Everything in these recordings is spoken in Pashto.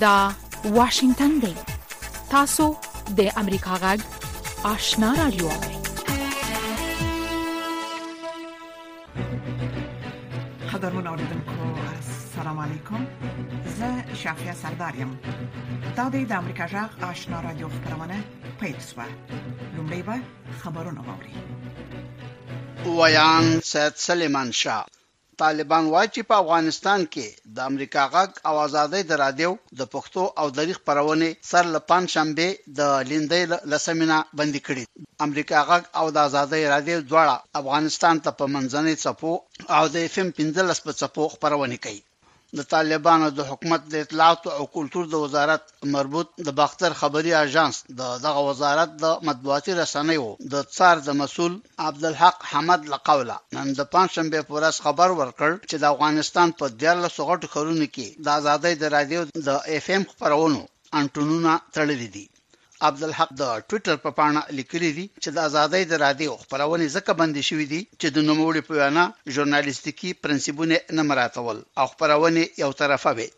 دا واشنگتن دی تاسو د امریکا غږ آشنا رادیو قدرمن اوریدونکو السلام علیکم زه شافیا سردار یم دا د امریکا غږ آشنا رادیو خبرونه پیل شوه لومړی به خبرونه واوري ویان سید سلیمان شاه طالبان وایي چې په افغانستان کې د امریکا غږ او ازادۍ د رادیو د پښتو او دری خپرونې سر له پنج شنبه د لیندۍ لسمینه بندي کړي امریکا غږ او د ازادۍ رادیو دواړه افغانستان ته په منځنۍ څپو او د اف ام 15 په څپو خپرونې کوي د طالبانو د حکومت د اطلاعاتو او کلتور د وزارت مربوط د باختر خبري اژانس د دغه وزارت د مطبوعاتي رسنیو د څار د مسول عبدالحق حمد له قوله نن د پنجشنبې په ورځ خبر ورکړ چې د افغانستان په دیارلسو غټو ښارونو کې د ازادۍ د رادیو د اف ام خپرونو انټونونه تړلي دي. عبدالحق د ټویټر په پاڼه لیکلي دي چې د ازادۍ د رادیو خپرونې ځکه بندې شوې دي چې د نوموړي په وینا ژورنالیستیکي پرنسیبونه نه مراعاتول او خپرونې یو طرفه وې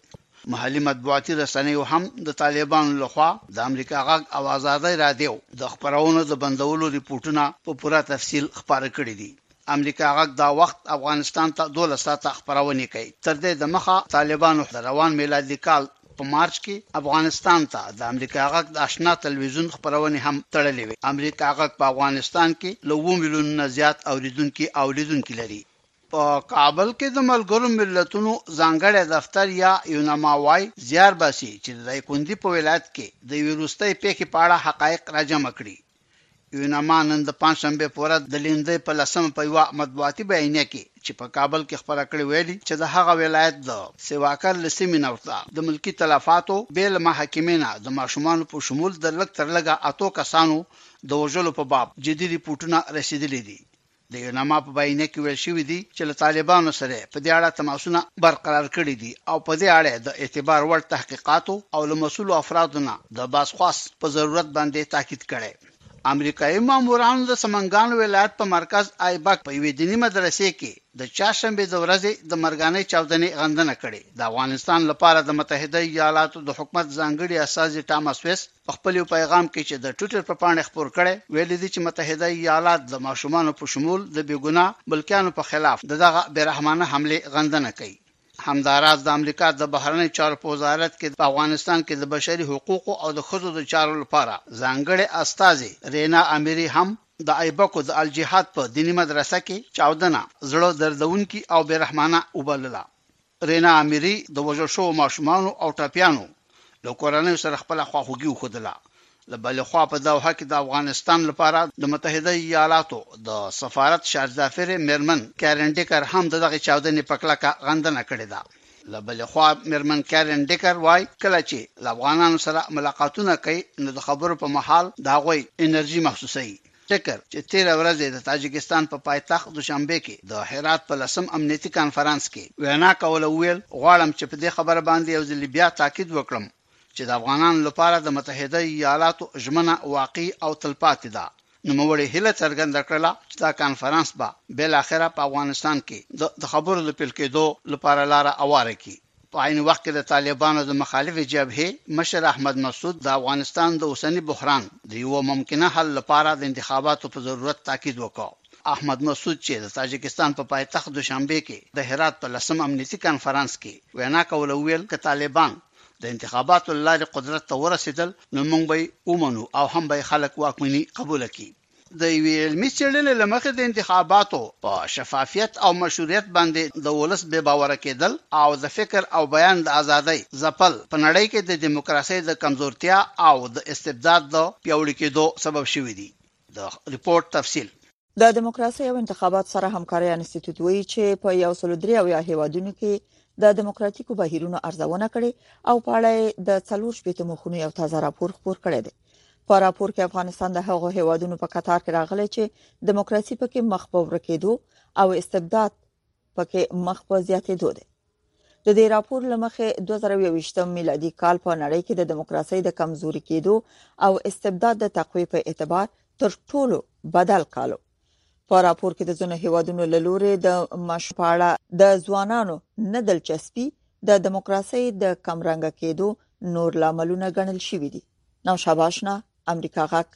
محلي مطبوعاتي رسنیو هم د طالبانو لخوا د امریکا غږ او ازادۍ رادیو د خپرونو د بندولو رپورټونه په پوره تفصیل خپاره کړي دي امریکا غږ دا وخت افغانستان ته دولس ساعته خپرونې کوي. تر دې دمخه طالبانو د روان میلادي کال په مارچ کې افغانستان ته د امریکا غږ د اشنا تلویزیون خپرونې هم تړلې وې. امریکا غږ په افغانستان کې له اووه میلیونو نه زیات اورېدونکي او لیدونکي لري. په کابل کې د ملګرو ملتونو ځانګړی دفتر یا یوناما وايي، زیار باسي چې د دایکندي په ولایت کې د یوې وروستۍ پېښې په اړه حقایق راجمع کړي. یوناما نن د پنجشنبې په ورځ د لیندۍ په لسمه په یوه مطبوعاتي بیانیه کې چې په کابل کې خپره کړې ویلي چې د هغه ولایت د سیواکر له سیمې نه ورته د ملکي تلفاتو بې له محاکمې نه د ماشومانو په شمول د لږ تر لږه اتو کسانو د وژلو په باب جدي رپوټونه رسېدلي دي. د یوناما په بیانیه کې ویل شوي دي چې له طالبانو سره یې په دې اړه تماسونه برقرار کړي دي او په دې اړه یې د اعتبار وړ تحقیقاتو او له مسؤلو افرادو نه د بازخواست په ضرورت باندې تاکید کړی. امریکایي مامورانو د سمنګان ولایت په مرکز ایبک په یوې دیني مدرسې کې د چهارشنبې د ورځې د مرګانۍ چاودنې غندنه کړې. د افغانستان لپاره د متحده ایالاتو د حکومت ځانګړي استازي ټاماس ویست، په خپل یو پیغام کې چې د ټویټر په پاڼه خپور کړی، ویلي دي چې متحده ایالات د ماشومانو په شمول د بې ګناه بلکیانو په خلاف د دغه بې رحمانه حملې غندنه کوي. همداراز د امریکا د بهرنیو چارو په وزارت کې په افغانستان کې د بشري حقوقو او د ښځو د چارو لپاره ځانګړې استازې رینا امیري هم د ایبکو د الجهاد په دیني مدرسه کې چاودنه زړه دردونکي او بې رحمانه وبلله. رینا امیري د وژل شوو ماشومانو او ټپیانو له کورنیو سره خپله خواخوږي وښودله. له بلې خوا په دوحه کې د افغانستان لپاره د متحده ایالاتو د سفارت شارژافیرې مېرمن کیرن ډیکر هم د دغې چاودنې په کلکه غندنه کړې ده. له بلې خوا مېرمن کیرن ډیکر وايي، کله چې له افغانانو سره ملاقاتونه کوي نو د خبرو په مهال د هغوی انرژي محسوسوي. ټکر چې تېره ورځ یې د تاجکستان په پایتخت دوشنبه کې د هرات په لسم امنیتي کانفرنس کې وینا کوله وویل، غواړم چې په دې خبره باندې یو ځلې بیا تاکید وکړم چې د افغانانو لپاره د متحده ایالاتو ژمنه واقعي او تلپاتې ده. نوموړي هیله څرګنده کړله چې دا کانفرنس به بالاخره په افغانستان کې د د خبرو د پیل کېدو لپاره لاره اواره کړي. په عین وخت کې د طالبانو د مخالفې جبهې مشر احمد مسعود د افغانستان د اوسني بحران د یوه ممکنه حل لپاره د انتخاباتو په ضرورت تاکید وکړ. احمد مسعود چې د تاجکستان په پایتخت دوشنبه کې د هرات په لسم امنیتي کنفرانس کې وینا کوله وویل، که طالبان د انتخاباتو له لارې قدرت ته ورسېدل نو موږ به یې ومنو او هم به یې خلک واکمني قبوله کړي. د یوې علمي څېړنې له مخې د انتخاباتو په شفافیت او مشروعیت باندې د ولس بې باوره کېدل او د فکر او بیان د ازادۍ ځپل په نړۍ کې د دیموکراسۍ د کمزورتیا او د استبداد د پیاوړي کېدو سبب شوي دي. د رپورټ تفصیل. د دیموکراسۍ او انتخابات سره همکارۍ انستیتوت وایي چې په یو سل درې اویا هېوادونو کې د دیموکراتیکو بهیرونو ارزونه کړې او په اړه یې د څلور شپېته مخونو یو تازه راپور خپور کړی دی. په راپور کې افغانستان د هغو هیوادونو په کتار کې راغلی چې دیموکراسي پکې مخ په ورکېدو او استبداد پکې مخ په زیاتېدو دی د دې راپور لمخې 2020 میلادي کال په نړۍ کې د دیموکراسي د کمزوري کېدو او استبداد د تقوی په اعتبار تر ټولو بدل کالو په راپور کې د ځینو هیوادونو له لوري د ماشوم په اړه د ځوانانو نه دلچسپي د دیموکراسي د کمرنګ کېدو نور لاملونه ګڼل شوې دي نو شاباشنا امریکا غاک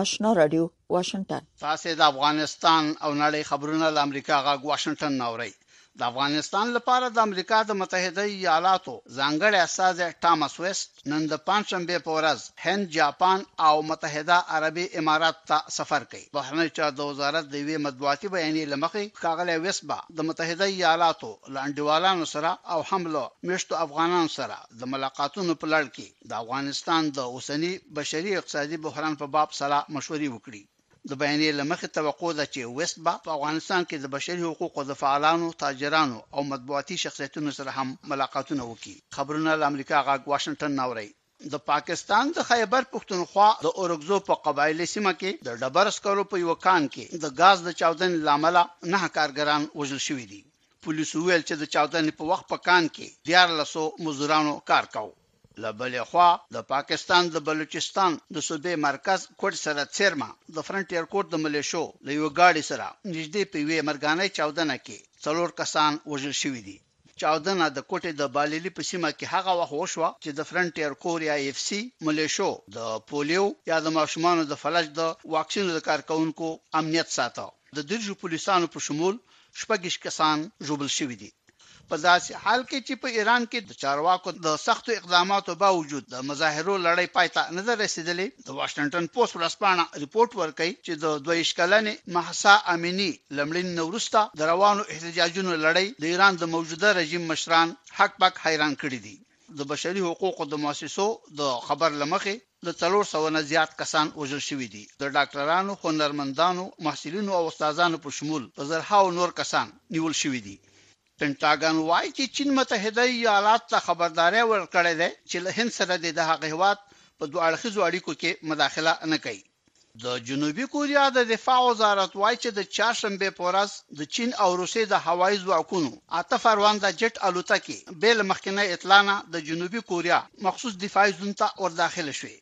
آشنا رادیو واشنگټن تاسو د افغانستان او نړۍ خبرونه له امریکا غاک واشنگټن نوري د افغانستان لپاره د امریکا د متحده ایالاتو ځانګړی استازی ټامس ویسټ نن د پنجشنبې په ورځ هند، جاپان او متحده عربي اماراتو ته سفر کوي. بهرنیو چارو د وزارت د یوې مطبوعاتي بیانیې له مخې، ښاغلی ویسټ به د متحده ایالاتو له انډیوالانو سره او هم له مېشتو افغانانو سره د ملاقاتونو په لړ کې د افغانستان د اوسني بشري اقتصادي بحران په باب سلا مشورې وکړي. د بیانیې له مخې توقع ده چې ویست به په افغانستان کې د بشري حقوقو د فعالانو، تاجرانو او مطبوعاتي شخصیتونو سره هم ملاقاتونه وکړي. خبرونه له امریکا غږ واشنګټن نه اورئ. د پاکستان د خیبر پښتونخوا د اورکزو په قبایلي سیمه کې د ډبرو سکرو په یوه کان کې د ګاز د چاودنې له امله نهه کارګران وژل شوي دي. پولیسو وویل چې د چاودنې په وخت په کان کې دیارلسو مزدورانو کار کاوه. له بلې خوا د پاکستان د بلوچستان د صوبې مرکز کوټ سره څېرمه د فرنټير کوټ د ملېشو له يوه ګاډي سره نژدې په يوې مرګانۍ چاودنه کې څلور کسان وژل شوي دي. چاودنه د کوټې د باليلي په سيمه کې هغه وخت وشوه چې د فرنټير کور يا اېف سي ملېشو د پوليو يا د ماشومانو د فلج د واکسينو د کارکوونکو امنيت ساته. د دېرشو پولیسانو په شمول شپږویشت کسان ژوبل شوي دي. په داسې حال کې چې په ایران کې د چارواکو د سختو اقداماتو باوجود د مظاهرو لړۍ پای ته نه ده رسېدلې، د واشنګټن پوسټ ورځپاڼه رپوټ ورکوي چې د دوه ویشت کلنې مهسا امیني له مړینې نه وروسته د روانو احتجاجونو لړۍ د ایران د موجوده رژیم مشران هک پک حیران کړي دي. د بشري حقوقو د موسسو د خبر له مخې، له څلور سوه نه زیات کسان وژل شوي دي، د ډاکټرانو، هنرمندانو، محصلینو او استادانو په شمول په زرهاوو نور کسان نیول شوي دي. پنټاګن وايي چې چین متحده ایالاتو ته خبرداری ورکړی دی چې له هند سره دې د هغه هېواد په دوه اړخیزو اړیکو کې مداخله نه کوي. د جنوبي کوریا د دفاع وزارت وايي چې د چهارشنبې په ورځ د چین او روسیې د هوایي ځواکونو اته فرونده جټ الوتکې بې له مخکینۍ اطلاع نه د جنوبي کوریا مخصوص دفاعي زون ته ورداخلې شوې.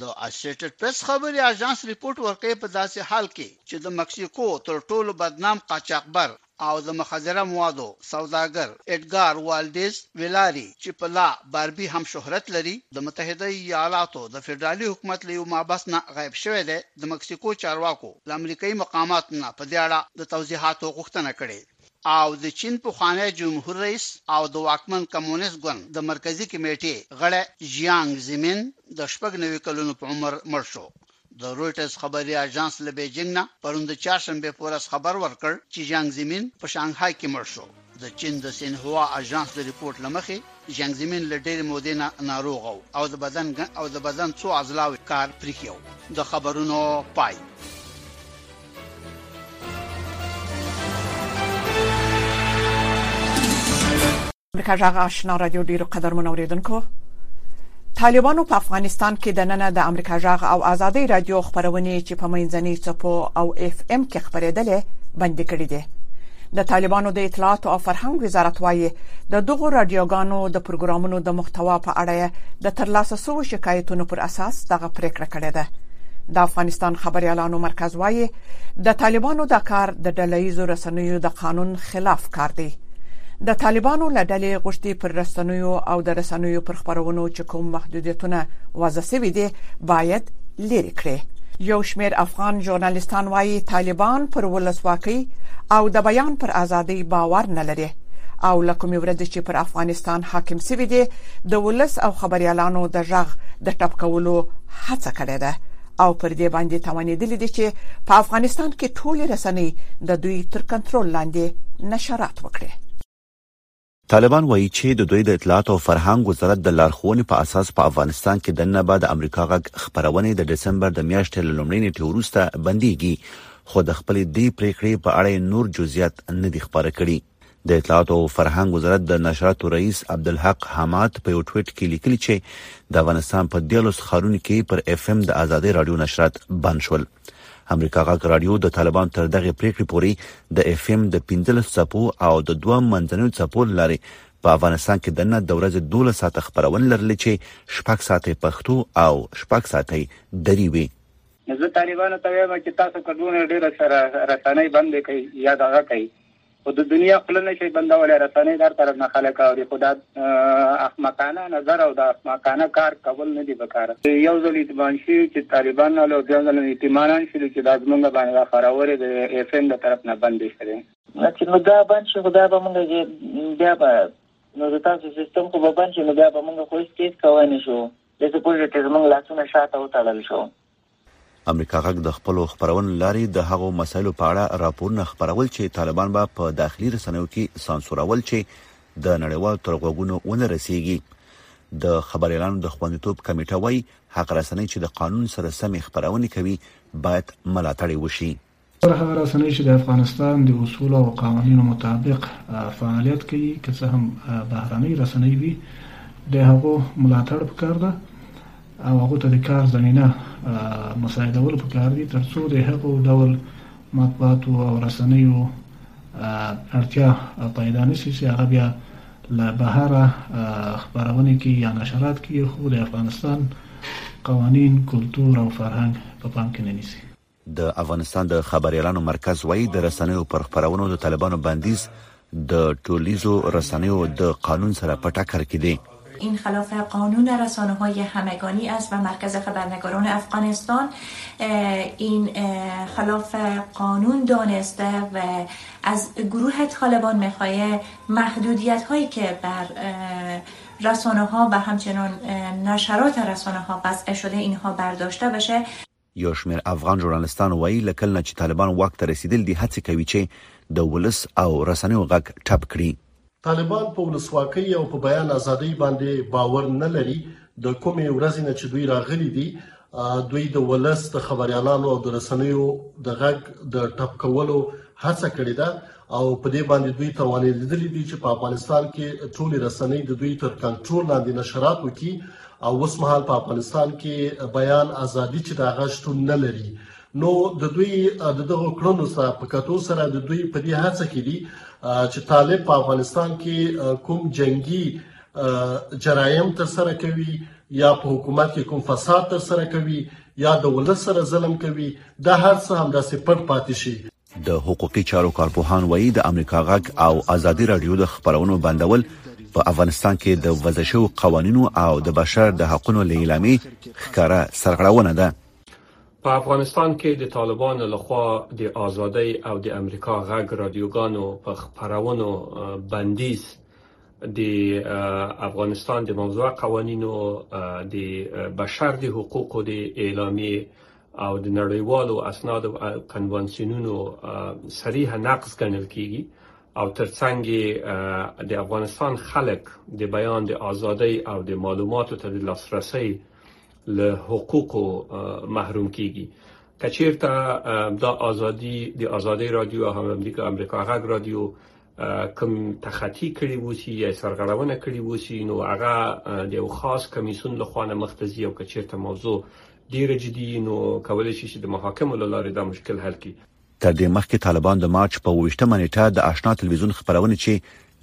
د اسوشیټډ پرس خبري اژانس رپوټ ورکوي په داسې حال کې چې د مکسیکو تر ټولو بدنام قاچاقبر او د مخدره موادو سوداګر اډګار والډیز ویلاري چې په لا باربي هم شهرت لري، د متحده ایالاتو د فدرالي حکومت له یو محبس نه غایب شوی دی، د مکسیکو چارواکو له امریکايي مقاماتو نه په دې اړه د توضیحاتو غوښتنه کړې او د چین پخوانی جمهور رئیس او د واکمن کمونېست ګوند د مرکزي کمېټې غړی جیانګ زیمین د شپږ نوي کلونو په عمر مړ شو. د رویټرز خبري اژانس له بیجینګ نه پرون د چهارشنبې په ورځ خبر ورکړ چې ژانګ زیمین په شانګهای کې مړ شو د چین د سینهوا اژانس د ریپورت لمخې ژانګ زیمین له ډېرې مودې نه ناروغ او د بدن او د بدن څو عضلاوې کار پرېښیو د خبرونو پای امریکا جغ آشنا رادیو ډیرو قدرمن اوریدونکو طالبانو په افغانستان کې د ننه د امریکا جغ او ازادي رادیو خبرونه چې په منځنۍ چپو او اف ام کې خبرېدلې بند کړې دي د طالبانو د اطلاعات او فرهنګ وزارت وایي د دغو رادیوګانو د پروګرامونو د محتوا په اړه د ترلاسه سوو شکایتونو پر اساس دغه پریکړه کړې ده د افغانستان خبريالانو مرکز وایي د طالبانو دا کار د ډلهییزو رسنیو د قانون خلاف کار دی د طالبانو له ډلې غوښتي پر رسنیو او د رسنیو پر خبرونو چې کوم محدودیتونه وضع شوي دي باید لري کړي یو شمیر افغان ژورنالیستان وایي طالبان پر ولسواکۍ او د بیان پر ازادۍ باور نه لري او لکومي ورځ چې پر افغانستان حاکم شوی دی د ولس او خبريالانو د ژغ د ټپکولو هڅه کړې ده او پر دې باندې توانېدلي دي چې په افغانستان کې ټولې رسنۍ د دوی تر کنټرول لاندې نشرات وکړي. طالبان وایي چې د دوی د اطلاعات او فرهنګ وزارت د لارښوونې په اساس په افغانستان کې دننه به د امریکا غږ خپرونې د ډسمبر د میاشتې له لومړۍ نېټې وروسته بندېږي، خو د خپلې دې پرېکړې په اړه یې نور جزئیات نه دي خپاره کړي. د اطلاعاتو او فرهنګ وزارت د نشراتو رئیس عبدالحق حماد په یو ټویټ کې لیکلي چې د افغانستان په 13 ښارونو کې پر اف ام د ازادي رادیو نشرات بند شول امریکا غاک رادیو د طالبان تر دغه پریکړې پوري د اف ام د 15 صفو او د دوه منځنیو صفو لاري په افغانستان کې دنه د ورځې 12 ساعت خبرونه لرلې چې شپږ ساعتې پښتو او شپږ ساعتې دری وي زه طالبانو ته وایم چې تاسو کډونه ډیره سره رسنۍ بندې کړئ یا دغه کړئ خو د دنيا خوله نه شئ بندولی رسنۍ د هر طرف نه خلک اوري خو دا احمقانه نظر او دا احمقانه کار کول نه دي په کار يو ځل يتيمان شي چې طالبان نه لو بيا ځل يتيمانان شلو چې دا زمونږ باندې دا خرورې د ايف ايم د طرف نه بندې شلې نه چې نو دا بند شي خو دا به مونږ چې بيا به نو د تاسو سيستم خو به بند شي نو بيا به مونږ خو هيڅ کيس کوای نه شو د سپورټ زمونږ لاسونه شاته وتړل شو امریکا غږ د خپلو خپرونو له لارې د هغو مسایلو په اړه راپورونه خپرول چې طالبان به په داخلي رسنیو کې سانسورول چې د نړیوالو تر غوږونو ونه رسیږي د خبریالانو د خوندیتوب کمیټه وایي هغه رسنۍ چې د قانون سره سمې خپرونې کوي باید ملاتړ وشي پر هغه رسنۍ چې د افغانستان د اصولو او قوانینو مطابق فعالیت کوي که څه هم بهرنۍ رسنۍ وي د هغو ملاتړ پکار ده او هغه ته د کار زمينه مساعدول پکار دي ترڅو د هغو ډول مطبوعات او رسنیو اړتیا پیدا نشي چې هغه بیا له بهره خبرونه کې یا نشرات کې خو د افغانستان قوانين کلتور او فرهنګ په پام کې نه نیسي د افغانستان د خبریالانو مرکز وایي د رسنیو پر خبرونو د طالبانو بندیز د ټولیزو رسنیو د قانون سره په ټکر کې دی این خلاف قانون رسانه های همگانی است و مرکز خبرنگاران افغانستان این خلاف قانون دانسته و از گروه طالبان میخواه محدودیت هایی که بر رسانه ها و همچنان نشرات رسانه ها وضع شده اینها برداشته بشه یو شمېر افغان ژورنالستان وايي، له کله نه چې طالبان واک ته رسېدلي دي، هڅې کوي چې د ولس او رسنیو غږ ټپ کړي. طالبان په ولسواکۍ او په بیان ازادۍ باندې باور نه لري، د کومې ورځې نه چې دوی راغلي دي، دوی د ولس، د خبریالانو او د رسنیو د غږ د ټپ کولو هڅه کړې ده او په دې باندې دوی توانېدلي دي چې په افغانستان کې ټولې رسنۍ د دوی تر کنټرول لاندې نشرات وکړي او اوس مهال په افغانستان کې بیان ازادي چې دا غشتون نه لري نو د دوی د دغه کړنو سره په کتو سره د دوی په دې هڅه کې دي چې طالب په افغانستان کې کوم جنگي جرایم تر سره کوي یا په حکومت کې کوم فساد تر سره کوي یا د ولس سره ظلم کوي دا هر څه هم داسې پټ پاتې شي د حقوقي چارو کارپوهان وایي د امریکا غږ او ازادي رادیو د خبرونو بندول په افغانستان کې د وضع شوو قوانینو او د بشر د حقوقو له اعلامي ښکاره سرغړونه ده په افغانستان کې د طالبانو لخوا د ازادۍ او د امریکا غږ رادیوګانو په خبرونو بندیز د افغانستان د موضوع قوانینو د بشر د حقوقو د اعلامي او د نړیوالو اسناد او کنوانسیونونو صریح نقض ګڼل کیږي او ترڅنګ د افغانستان خلک د بیان د ازادۍ او د معلوماتو ته د لاسرسي له حقوقو محروم کیږي کچیرته دا ازادي د ازادي رادیو او امریکا امریکا غږ رادیو کوم تخطی کړی وسی یا سرغړونه کړی وسی نو هغه د یو خاص کمیسون له خوانه مختزی او کچیرته موضوع ډیره جدي نو کولای شي چې د محاکمو له لارې دا مشکل حل کړي تر دې مخکې طالبان د مارچ په 28مه نیټه د آشنا تلویزیون خبرونه چې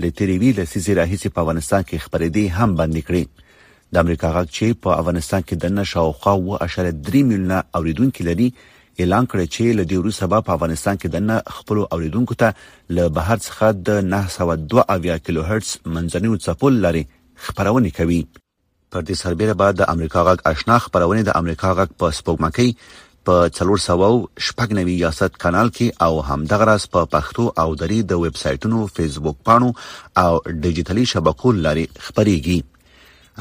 له تیریوی لسیزې راهیسې په افغانستان کې خبرېدې هم بندې کړې د امریکا غږ چې په افغانستان کې دننه شاوخوا 2.3 میلیونه اوریدونکو لري اعلان کړی چې له دې وروسته به په افغانستان کې دننه خپل اوریدونکو ته له بهر څخه د 902 کیلو هرتز منځنیو څپو لري خبرونه کوي پر دې سربېره به د امریکا غږ آشنا خبرونه د امریکا غږ په سپوږمکۍ په 396 یاست کانال کې او همدغه راز په پښتو او دری د ویب سایټونو فیسبوک پاڼو او ډیجیټلي شبکو لاري خبريږي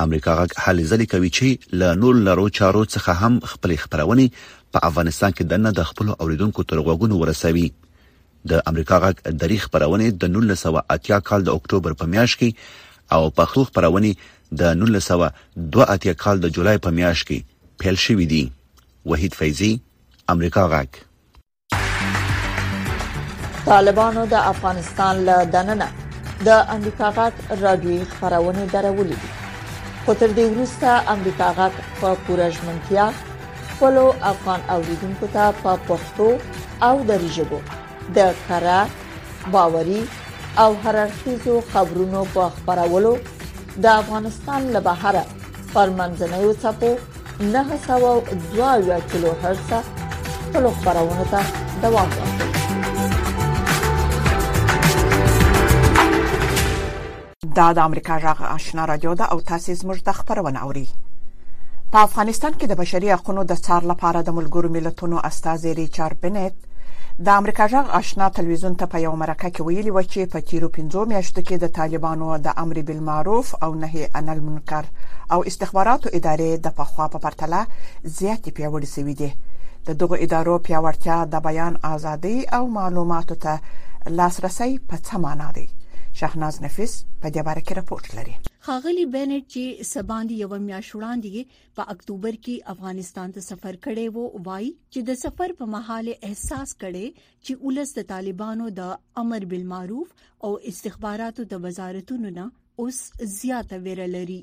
امریکا غږ هلې ځلې کوي چې له نور لارو چارو څخه هم خپل خبرونه په افغانستان کې دنه د خپل اوریدونکو تر غوګونو ورسوي د امریکا غږ دری خبرونه د 1980 کال د اکتوبر په میاشت کې او پښتو خبرونه د 1982 کال د جولای په میاشت کې پیل شوې دي وحید فیضی امریکا غږ طالبانو د افغانستان له دننه د امریکا غاټ رادیوي خبرونه درولې دي خو تر دې وروسته امریکا غاټ په پوره ژمنتیا خپل افغان اوریدونکو ته په پښتو او دری ژبه د کره باوري او هررخیزو خبرونو په خبرولو د افغانستان له بهره پر منځنوي چاپو نهه سوه او دوه اویا کیلو هرڅه خپلو خپرونو ته دوام ورکړي دا د امریکا غږ آشنا رادیو ده او تاسو زموږ د خبرونه اوري په افغانستان کې د بشري حقوقو د څار لپاره د ملګرو ملتونو استاذ ریچارډ بنت د امریکا جغ آشنا تلویزیون ته په یو مرکه کې ویلي و چې په تیرو 15 میاشتو کې د طالبانو د امر بل المعروف او نهي عن المنکر او استخباراتو ادارې د پخوا په پرتله زیاتې پیاوړې شوې دي د دغو ادارو پیاوړتیا د بیان ازادۍ او معلوماتو ته لاسرسی په څه معنا دی شهناز نفیس په دې باره کې راپورټ لري خاغلی بنټ چې سباندې یو میاشت وړاندې په اکتوبر کې افغانستان ته سفر کړی وو وایي چې د سفر په مهال احساس کړي چې ولس د طالبانو د امر بالمعروف او استخباراتو د وزارتونو نه اوس زیاته ویره لري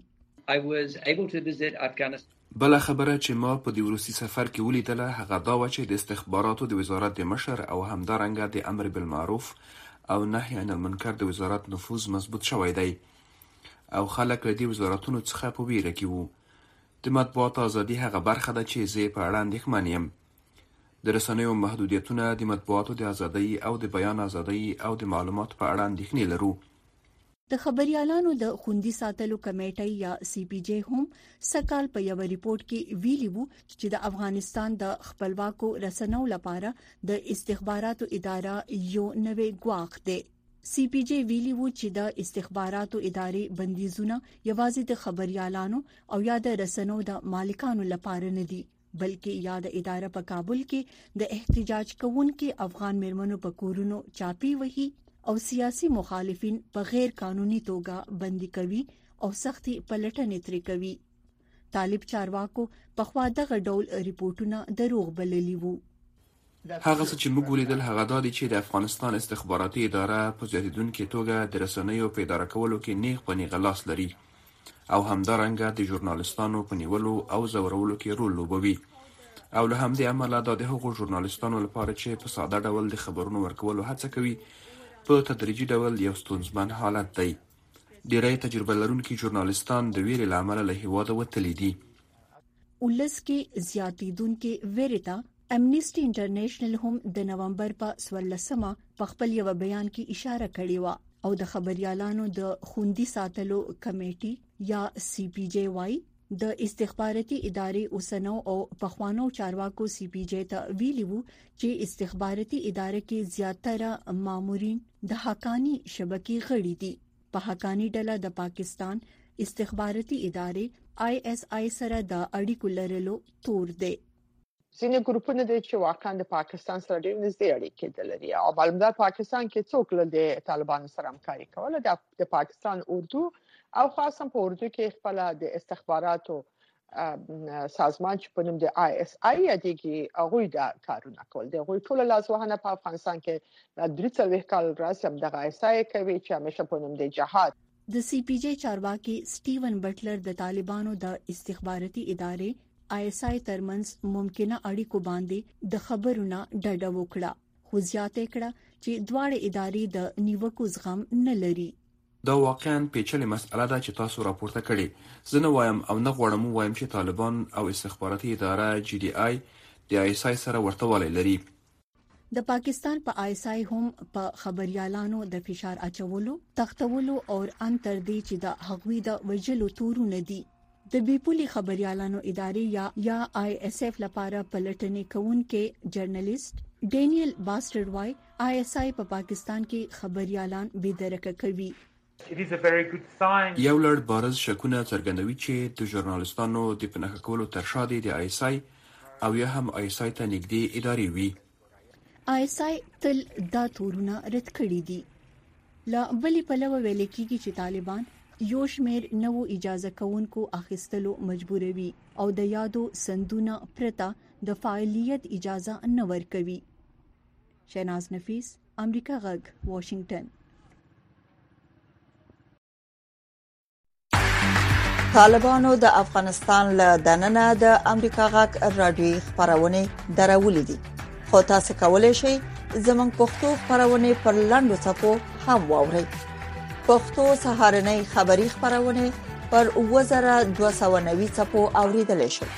بله خبره چې ما په دې وروستي سفر کې ولیدله هغه دا وه چې د استخباراتو د وزارت د مشر او همدارنګه د امر بالمعروف او نهی عن المنکر د وزارت نفوذ مضبوط شوی دی او خلک له دې وزارتونو څخه په ویره کې وو د مطبوعاتو ازادي هغه برخه ده چې زه په اړه اندېښمن یم د رسنیو محدودیتونه، د مطبوعاتو د ازادۍ او د بیان ازادۍ او د معلوماتو په اړه اندېښنې لرو. د خبریالانو د خوندي ساتلو کمېټۍ یا سي پي جې هم سږکال په یوه رپورټ کې ویلي وو چې د افغانستان د خپلواکو رسنیو لپاره د استخباراتو اداره یو نوی ګواښ دی. سي پي جې ویلي وو چې د استخباراتو ادارې بندیزونه یوازې د خبریالانو او یا د رسنیو د مالکانو لپاره نه دي، بلکې یاد اداره په کابل کې د احتجاج کوونکو افغان مرمنو په کورونو چاپی وهي او سیاسي مخالفین په غیر قانوني توګه بندي کوي او سختي پلټنې ترې کوي طالب چارواکو په خوا دغه ډول ریپورتونه دروغ بللی وو هغه څه چې موږ ولیدل هغه دا دي چې د افغانستان استخباراتي اداره په زیاتیدونکې توګه د رسنیو په اداره کولو کې نیغ په نیغه لاس لري او همدا رنګه د ژورنالستانو په نیولو او ځورولو کې رول لوبوي او له همدې امله دا د هغو ژورنالستانو لپاره چې په ساده ډول د خبرونو ورکولو هڅه کوي په تدریجي ډول یو ستونزمن حالت دی ډیری تجربه لرونکي ژورنالستان د ویرې له امله له هیواده وتلي دي ولس کې زیاتیدونکې ویرې ته امنیسټي انټرنیشنل هم د نومبر په 14مه په خپل یو بیان کې اشاره کړې و او د خبريالانو د خوندي ساتلو کمیټې یا سی پی جی وايي د استخباراتي ادارې اوسنو او پخوانو چارواکو سی پی جی ته ویلي وو چې استخباراتي ادارې کې زیاتره مامورین د حقانی شبکې غړي دي په حقانی ډله د پاکستان استخباراتي ادارې آی اس آی سره د اړیکو لرلو تور دی ځینې ګروپونه دي چې واقعا د پاکستان سره ډېر نږدې اړیکې لري او معلومه پاکستان کې څوک له طالبانو سره همکاري کوله د پاکستان اردو او خاصه په اردو کې خپل د استخباراتو سازمان چې په نوم د آی اس آی یادېږي هغه دا کارونه کول د هغوی ټول لاسوهنه په افغانستان کې د 43 کال راځي هم د آی اس آی کوي چې همیشه په نوم د جهاد د سی پی جی چارواکي سټیون بټلر د طالبانو د استخباراتي ادارې آی اس آی ترمنځ ممکنه اړیکو باندې د خبرونه ډډه وکړه خو زیاته کړه چې دواړه ادارې د نیوکو زغم نه لري دا واقعا پېچلې مسئله ده چې تاسو راپورته کړې. زه نه وایم او نه غواړم ووایم چې طالبان او استخباراتي اداره جي ډي آی د آی اس آی سره ورته والی لري. د پاکستان په آی اس آی هم په خبریالانو د فشار اچولو، تښتولو او ان تر دې چې د هغوی د وژلو تورونه دي. د بې پولې خبریالانو ادارې یا یا آی اس اف لپاره پلټنې کوونکې جرنالیست ډینیل باستر وای آی اس آی په پاکستان کې خبریالان بې درکه کوي یو لړ بارز شکونه څرګندوي چې د ژورنالستانو د پنخه کولو تر شا دې د آی اس آی او یا هم آی اس آی ته نږدې ادارې وي آیس آی تل دا تورونه رد کړي دي له بلې پلوه ویل کیږي چې طالبان یو شمیر نوو اجازه کوونکو اخیستلو مجبوروي او د یادو سندونه پرته د فعالیت اجازه نه ورکوي شناز نفیس امریکا غږ واشنگټن طالبانو د افغانستان له دننه د امریکا غاک رادیوي خبرونه درولې دي خو تاسو کولای شئ زموږ پښتو خبرونه پر لاندو صفو هم واورئ پښتو سهارنۍ خبری خبرونه پر 2290 صفو اوریدل شئ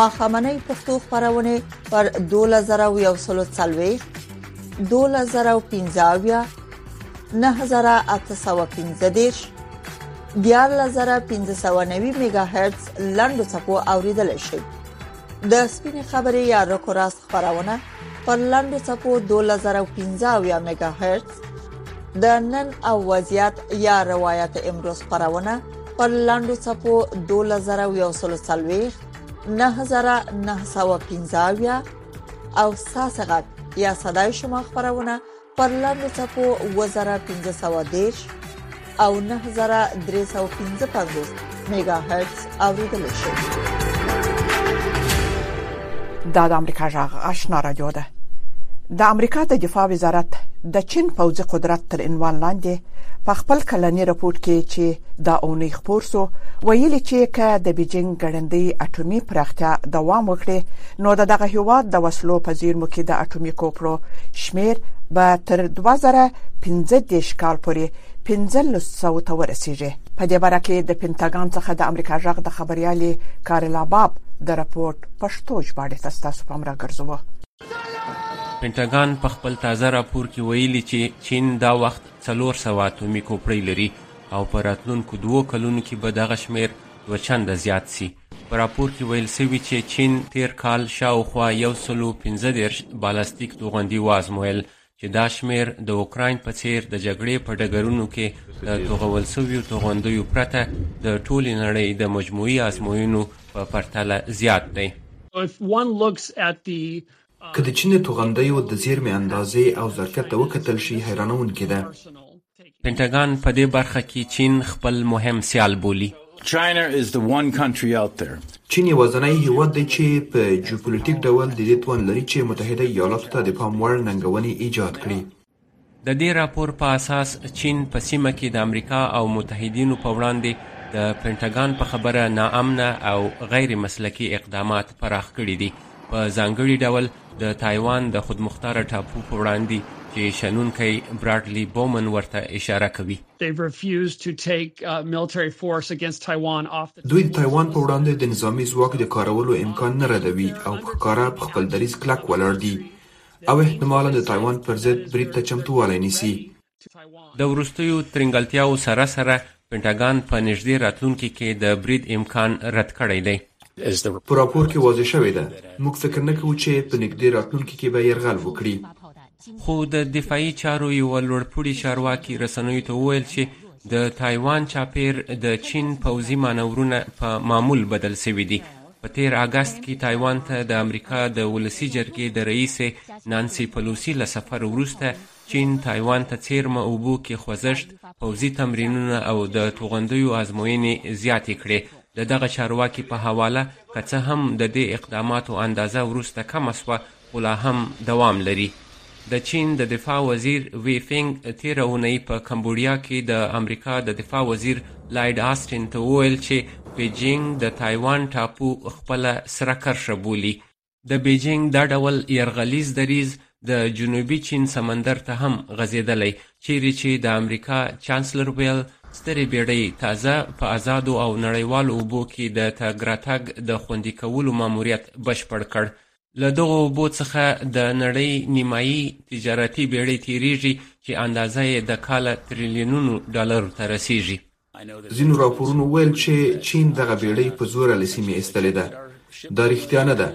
ما خامنۍ پښتو خبرونه پر 2140 2015 9815 14590 میگا هرتز لنډو چپو اوریدل شي د سپین خبرې یا رکوراس خبرونه پر لنډو چپو 2015 میگا هرتز د نن او وضعیت یا روایت امروز خبرونه پر لنډو چپو 2040 9915 او ساسغه یا صداي شما خبرونه پر لاندې ټکو و زره پنځه سوه دېرش او نهه زره درې سوه پنځه پنځوس میګا هرتز اورېدلی شئ. دا د امریکا جغ آشنا رادیو ده د امریکا د دفاع وزارت د چین پوځي قدرت تر عنوان لاندې په خپل کلنی راپور کې چې دا اونۍ خبر سو ویلي چې ک د بیجینګ ګړندۍ اټومي پراختیا دوام وکړي نو د دغه هیواد د وسلو په زیرمو کې د اټومي کوپړو شمیر به تر 2015 کال پورې 1500 ته ورسیږي په دې باره کې د پینتاګان څخه د امریکا ژغ د خبريالي کارلا باب د رپورت پښتو ژباړه تاسو پام را ګرځوو پینتاګان په خپل تازه راپور کې ویلي چې چین دا وخت 400 اتومي کوپړۍ لري او په راتلونکو دوو کلونو کې به دغه شمیر دوه چنده زیات سي په راپور کې ویل شوي چې چین تېر کال شاوخوا یو سل او پنځه دېرش بالستیک توغندي وازمویل چې دا شمېر د اوکراین په څېر د جګړې په ډګرونو کې د توغول شویو توغندیو پرته د ټولې نړۍ د مجموعي ازموینو په پرتله زیات دی. که د چین د توغندیو د زېرمې اندازې او ظرفیت ته وکتل شي، حیرانوونکې ده. پنټاګان په دې برخه کې چین خپل مهم سیال بولي. چین یوازنی هیواد دی چې په جیوپولیټیک ډول د دې توان لري چې متحده ایالاتو ته د پام وړ ننګونې ایجاد کړي. د دې راپور په اساس چین په سیمه کې د امریکا او متحدینو په وړاندې د پنټاګان په خبره ناامنه او غیر مسلکي اقدامات پراخ کړي دي، په ځانګړي ډول د تایوان د خودمختاره ټاپو په وړاندې چې شنونکی براډلي بومن ورته اشاره کوي. دوی د تایوان په وړاندې د نظامي ځواک د کارولو امکان نه ردوي او په ښکاره په خپل دریځ کلک ولاړ دي او احتمالا د تایوان پر ضد برید ته چمتووالی نیسي. د وروستیو ترینګلتیاو سره سره پنټاګان په نږدې راتلونکي کې د برید امکان رد کړی دی. په راپور کې واضح شوې ده، موږ فکر نه کوو چې په نږدې راتلونکي کې به یرغل وکړي. خو د دفاعي چارو یوه لوړپوړي چارواکي رسنیو ته وویل چې د تایوان چاپیر د چین پوځي مانورونه په معمول بدل شوي دي. په تیر اګست کې تایوان ته د امریکا د ولسي جرګې د رئیسې نانسي پلوسي له سفر وروسته چين، تايوان ته څېرمه اوبو کې خوځښت، پوځي تمرينونه او د توغنديو ازموينې زياتې کړې. د دغه چارواکي په حواله، که څه هم د دې اقداماتو اندازه وروسته کمه شوه، خو لا هم دوام لري. د چين د دفاع وزير وي فينګ تېره اونۍ په کمبوډيا کې د امريکا د دفاع وزير لايډ آسټين ته وويل چې بېجينګ د تايوان ټاپو خپله سره کرښه بولي. د بیجینګ دا ډول یرغلیز دریځ د جنوبي چین سمندر ته هم غځېدلی، چیرې چې د امریکا چانسلر ویل، سترې بیړۍ تازه په ازادو او نړیوالو اوبو کې د تګ راتګ د خوندي کولو ماموریت بشپړ کړ. له دغو اوبو څخه د نړۍ نیمایي تجارتي بیړۍ تیریږي چې اندازه یې د کاله تریلیونونو ډالرو ته رسیږي. ځینو راپورونو وویل چې چین دغه بیړۍ په زوره له سیمې ایستلې ده. دا رښتیا نه ده.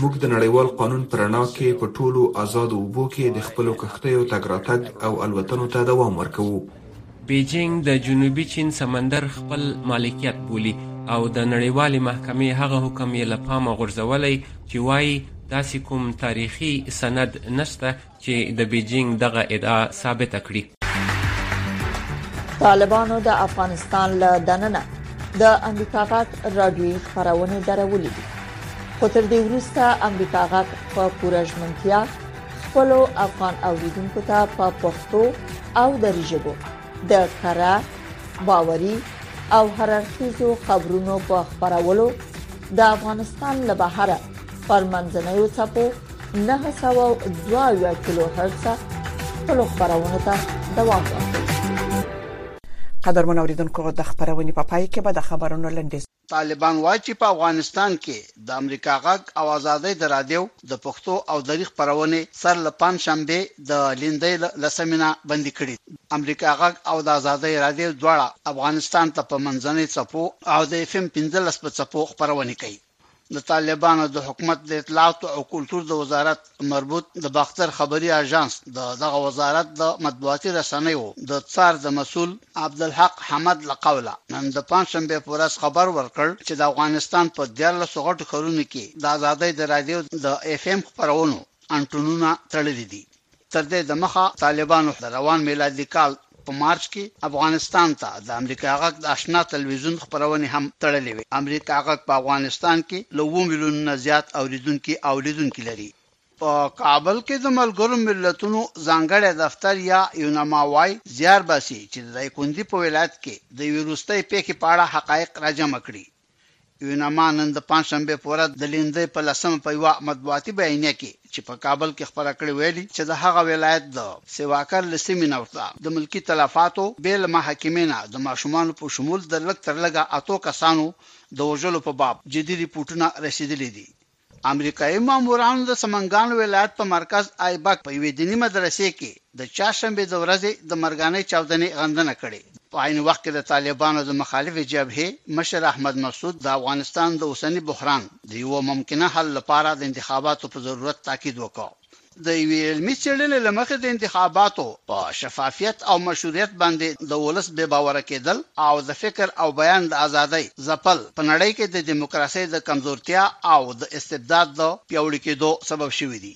موږ د نړیوال قانون په رڼا کې په ټولو ازادو اوبو کې د خپلو کښتیو تګ راتګ او الوتنو ته دوام ورکوو. بیجینګ د جنوبي چین سمندر خپل مالکیت بولي او د نړیوالې محکمې هغه حکم یې له پامه غورځولی چې وايي، داسې کوم تاریخي سند نشته چې د بیجینګ دغه ادعا ثابته کړي. طالبانو د افغانستان له دننه د امریکا غږ رادیوي خبرونه درولې دي خو تر دې وروسته امریکا غږ په پوره ژمنتیا خپل افغان اوریدونکو ته په پښتو او دری ژبه د کره باوري او هررخیزو خبرونو په خبرولو د افغانستان له بهره پر منځنیو څپو 902 کیلو هرتز خپل خبرونه ته دوام ورکړئ قدرمن اوریدونکو د خبرونې په پای کې به د خبرونو لنډیز طالبان وایي چې په افغانستان کې د امریکا غږ او ازادۍ د رادیو د پښتو او دري خپرونې سر له پنجشنبې د لیندۍ له لسمې نه بندې کړي دي. امریکا غږ او د ازادۍ رادیو دواړه افغانستان ته په منځنۍ څپو او د اف ام پنځلس په څپو خپرونې کوي. د طالبانو د حکومت د اطلاعاتو او کلتور د وزارت مربوط د باختر خبري اژانس د دغه وزارت د مطبوعاتي رسنیو د څار د مسول عبدالحق حمد له قوله نن د پنجشنبې په ورځ خبر ورکړ چې د افغانستان په دیارلسو غټو ښارونو کې د ازادۍ د رادیو د اېف اېم خپرونو انټونونه تړلي دي. تر دې دمخه طالبانو د روان میلادي کال په مارچ کې افغانستان ته د امریکا غږ د اشنا تلویزیون خپرونې هم تړلې وې. امریکا غږ په افغانستان کې له اووه میلیونو نه زیات اورېدونکي او لیدونکي لري. په کابل کې د ملګرو ملتونو ځانګړی دفتر یا یوناما وايي، زیار باسي چې د دایکندي په ولایت کې د یوې وروستۍ پېښې په اړه حقایق راجمع کړي. یوناما نن د پنجشنبې په ورځ د لیندۍ په لسمه په یوه مطبوعاتي بیانیه کې چې په کابل کې خپره کړې ویلي چې د هغه ولایت د سیواکر له سیمې نه ورته د ملکي تلفاتو بې له محاکمې نه د ماشومانو په شمول د لږ تر لږه اتو کسانو د وژلو په باب جدي رپوټونه رسېدلي دي. امریکايي مامورانو د سمنګان ولایت په مرکز آیبک په یوې دیني مدرسې کې د چهارشنبې د ورځې د مرګانۍ چاودنې غندنه کړې. په عین وخت کې د طالبانو د مخالفې جبهې مشر احمد مسعود د افغانستان د اوسني بحران د یوه ممکنه حل لپاره د انتخاباتو په ضرورت تاکید وکړ. د یوې علمي څېړنې له مخې د انتخاباتو په شفافیت او مشروعیت باندې د ولس بې باوره کېدل او د فکر او بیان د ازادۍ ځپل په نړۍ کې د دیموکراسۍ د کمزورتیا او د استبداد د پیاوړي کېدو سبب شوي دي.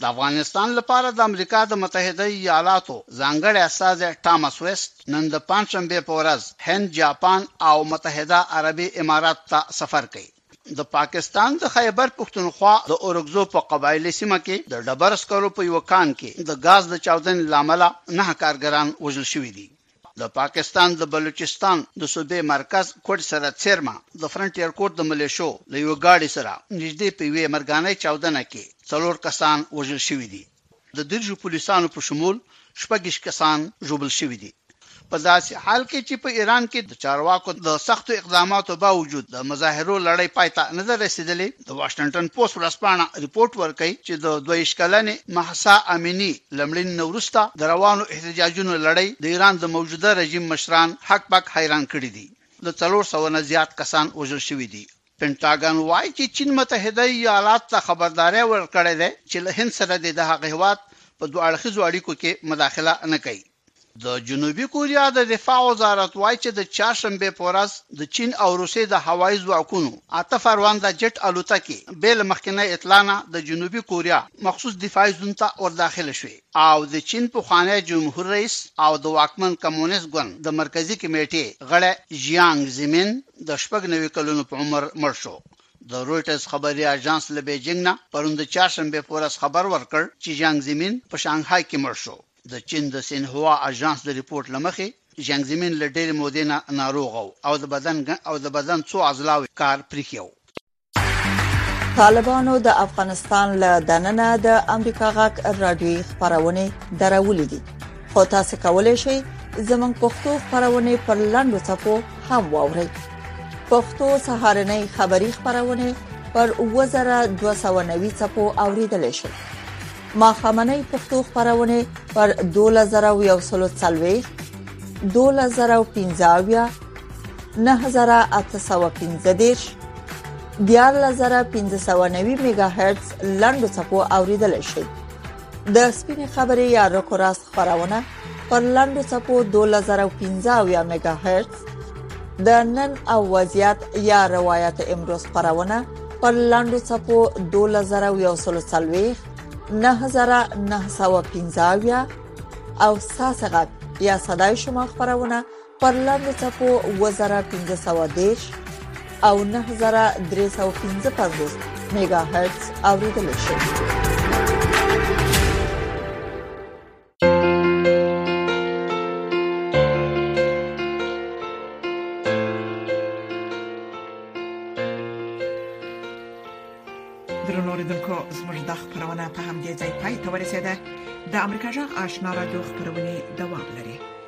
د افغانستان لپاره د امریکا د متحده ایالاتو ځانګړی استازی ټامس وېسټ نن د پنجشنبې په ورځ هند، جاپان او متحده عربي اماراتو ته سفر کوي. د پاکستان د خیبر پښتونخوا د اورکزو په قبایلي سیمه کې د ډبرو سکرو په یوه کان کې د ګاز د چاودنې له امله نهه کارګران وژل شوي دي. د پاکستان د بلوچستان د صوبې مرکز کوټ سره څېرمه د فرنټیر کوټ د ملیشو له یوه ګاډي سره نږدې په یوې مرګانۍ چاودنه کې څلور کسان وژل شوي دي. د دېرشو پولیسانو په شمول شپږ ویشت کسان ژوبل شوي دي. په داسې حال کې چې په ایران کې د چارواکو د سختو اقداماتو باوجود د مظاهرو لړۍ پای ته نه ده رسېدلې، د واشنګټن پوسټ ورځپاڼه رپوټ ورکوي چې د دوه ویشت کلنې مهسا امیني له مړینې نه وروسته د روانو احتجاجونو لړۍ د ایران د موجوده رژیم مشران هک پک حیران کړي دي. له څلور سوه نه زیات کسان وژل شوي دي پنټاګن وايي چې چین متحده ایالاتو ته خبرداری ورکړی دی چې له هند سره دې د هغه هېواد په دوه اړخیزو اړیکو کې مداخله نه کوي. د جنوبي کوریا د دفاع وزارت وايي چې د چهارشنبې په ورځ د چین او روسیې د هوایي ځواکونو اته فرونده جټ الوتکې بې له مخکنۍ اطلاع نه د جنوبي کوریا مخصوص دفاعي زون ته ورداخلې شوې. او د چين پخوانی جمهور رئيس او د واکمن کمونېست ګوند د مرکزي کمېټې غړی جيانګ زيمين د شپږ نوي کلونو په عمر مړ شو. د رويټرز خبري آژانس له بېجينګ نه پرون د چهارشنبې په ورځ خبر ورکړ چې جيانګ زيمين په شانګهای کې مړ شو. د چين د سينهوا آژانس د رپوټ له مخې جيانګ زيمين له ډېرې مودې نه ناروغ و او د بدن او د بدن څو عضلاوې کار پريښی و. طالبانو د افغانستان له دننه د امریکا غاک رادیوي خبرونه درولې دي خو تاسو کولی شئ زموږ پښتو خبرونه پر لاندو صفحو هم واورئ پښتو سهارنۍ خبری خبرونه پر 2290 صفحو اوریدل شئ ما خامنۍ پښتو خبرونه پر 2140 2015 9815 14590 میگا هرتز لنډو چپو اوریدل شي د سپینې خبرې یا رکو راست خبرونه پر لنډو چپو 2015 میگا هرتز د نن او وضعیت یا روایت امروز خبرونه پر لنډو چپو 2040 9915 او ساسغت یا صداي شما خبرونه پر لاندې ټکو اووه زره پنځه سوه دېرش او نهه زره درې سوه پنځه پنځوس میګا هرتز اورېدلی شئ. درنو اوریدونکو زموږ د خبرونه په همدې ځای پای ته ورسیده د امریکا جغ آشنا را دوه خبرونه دوام لري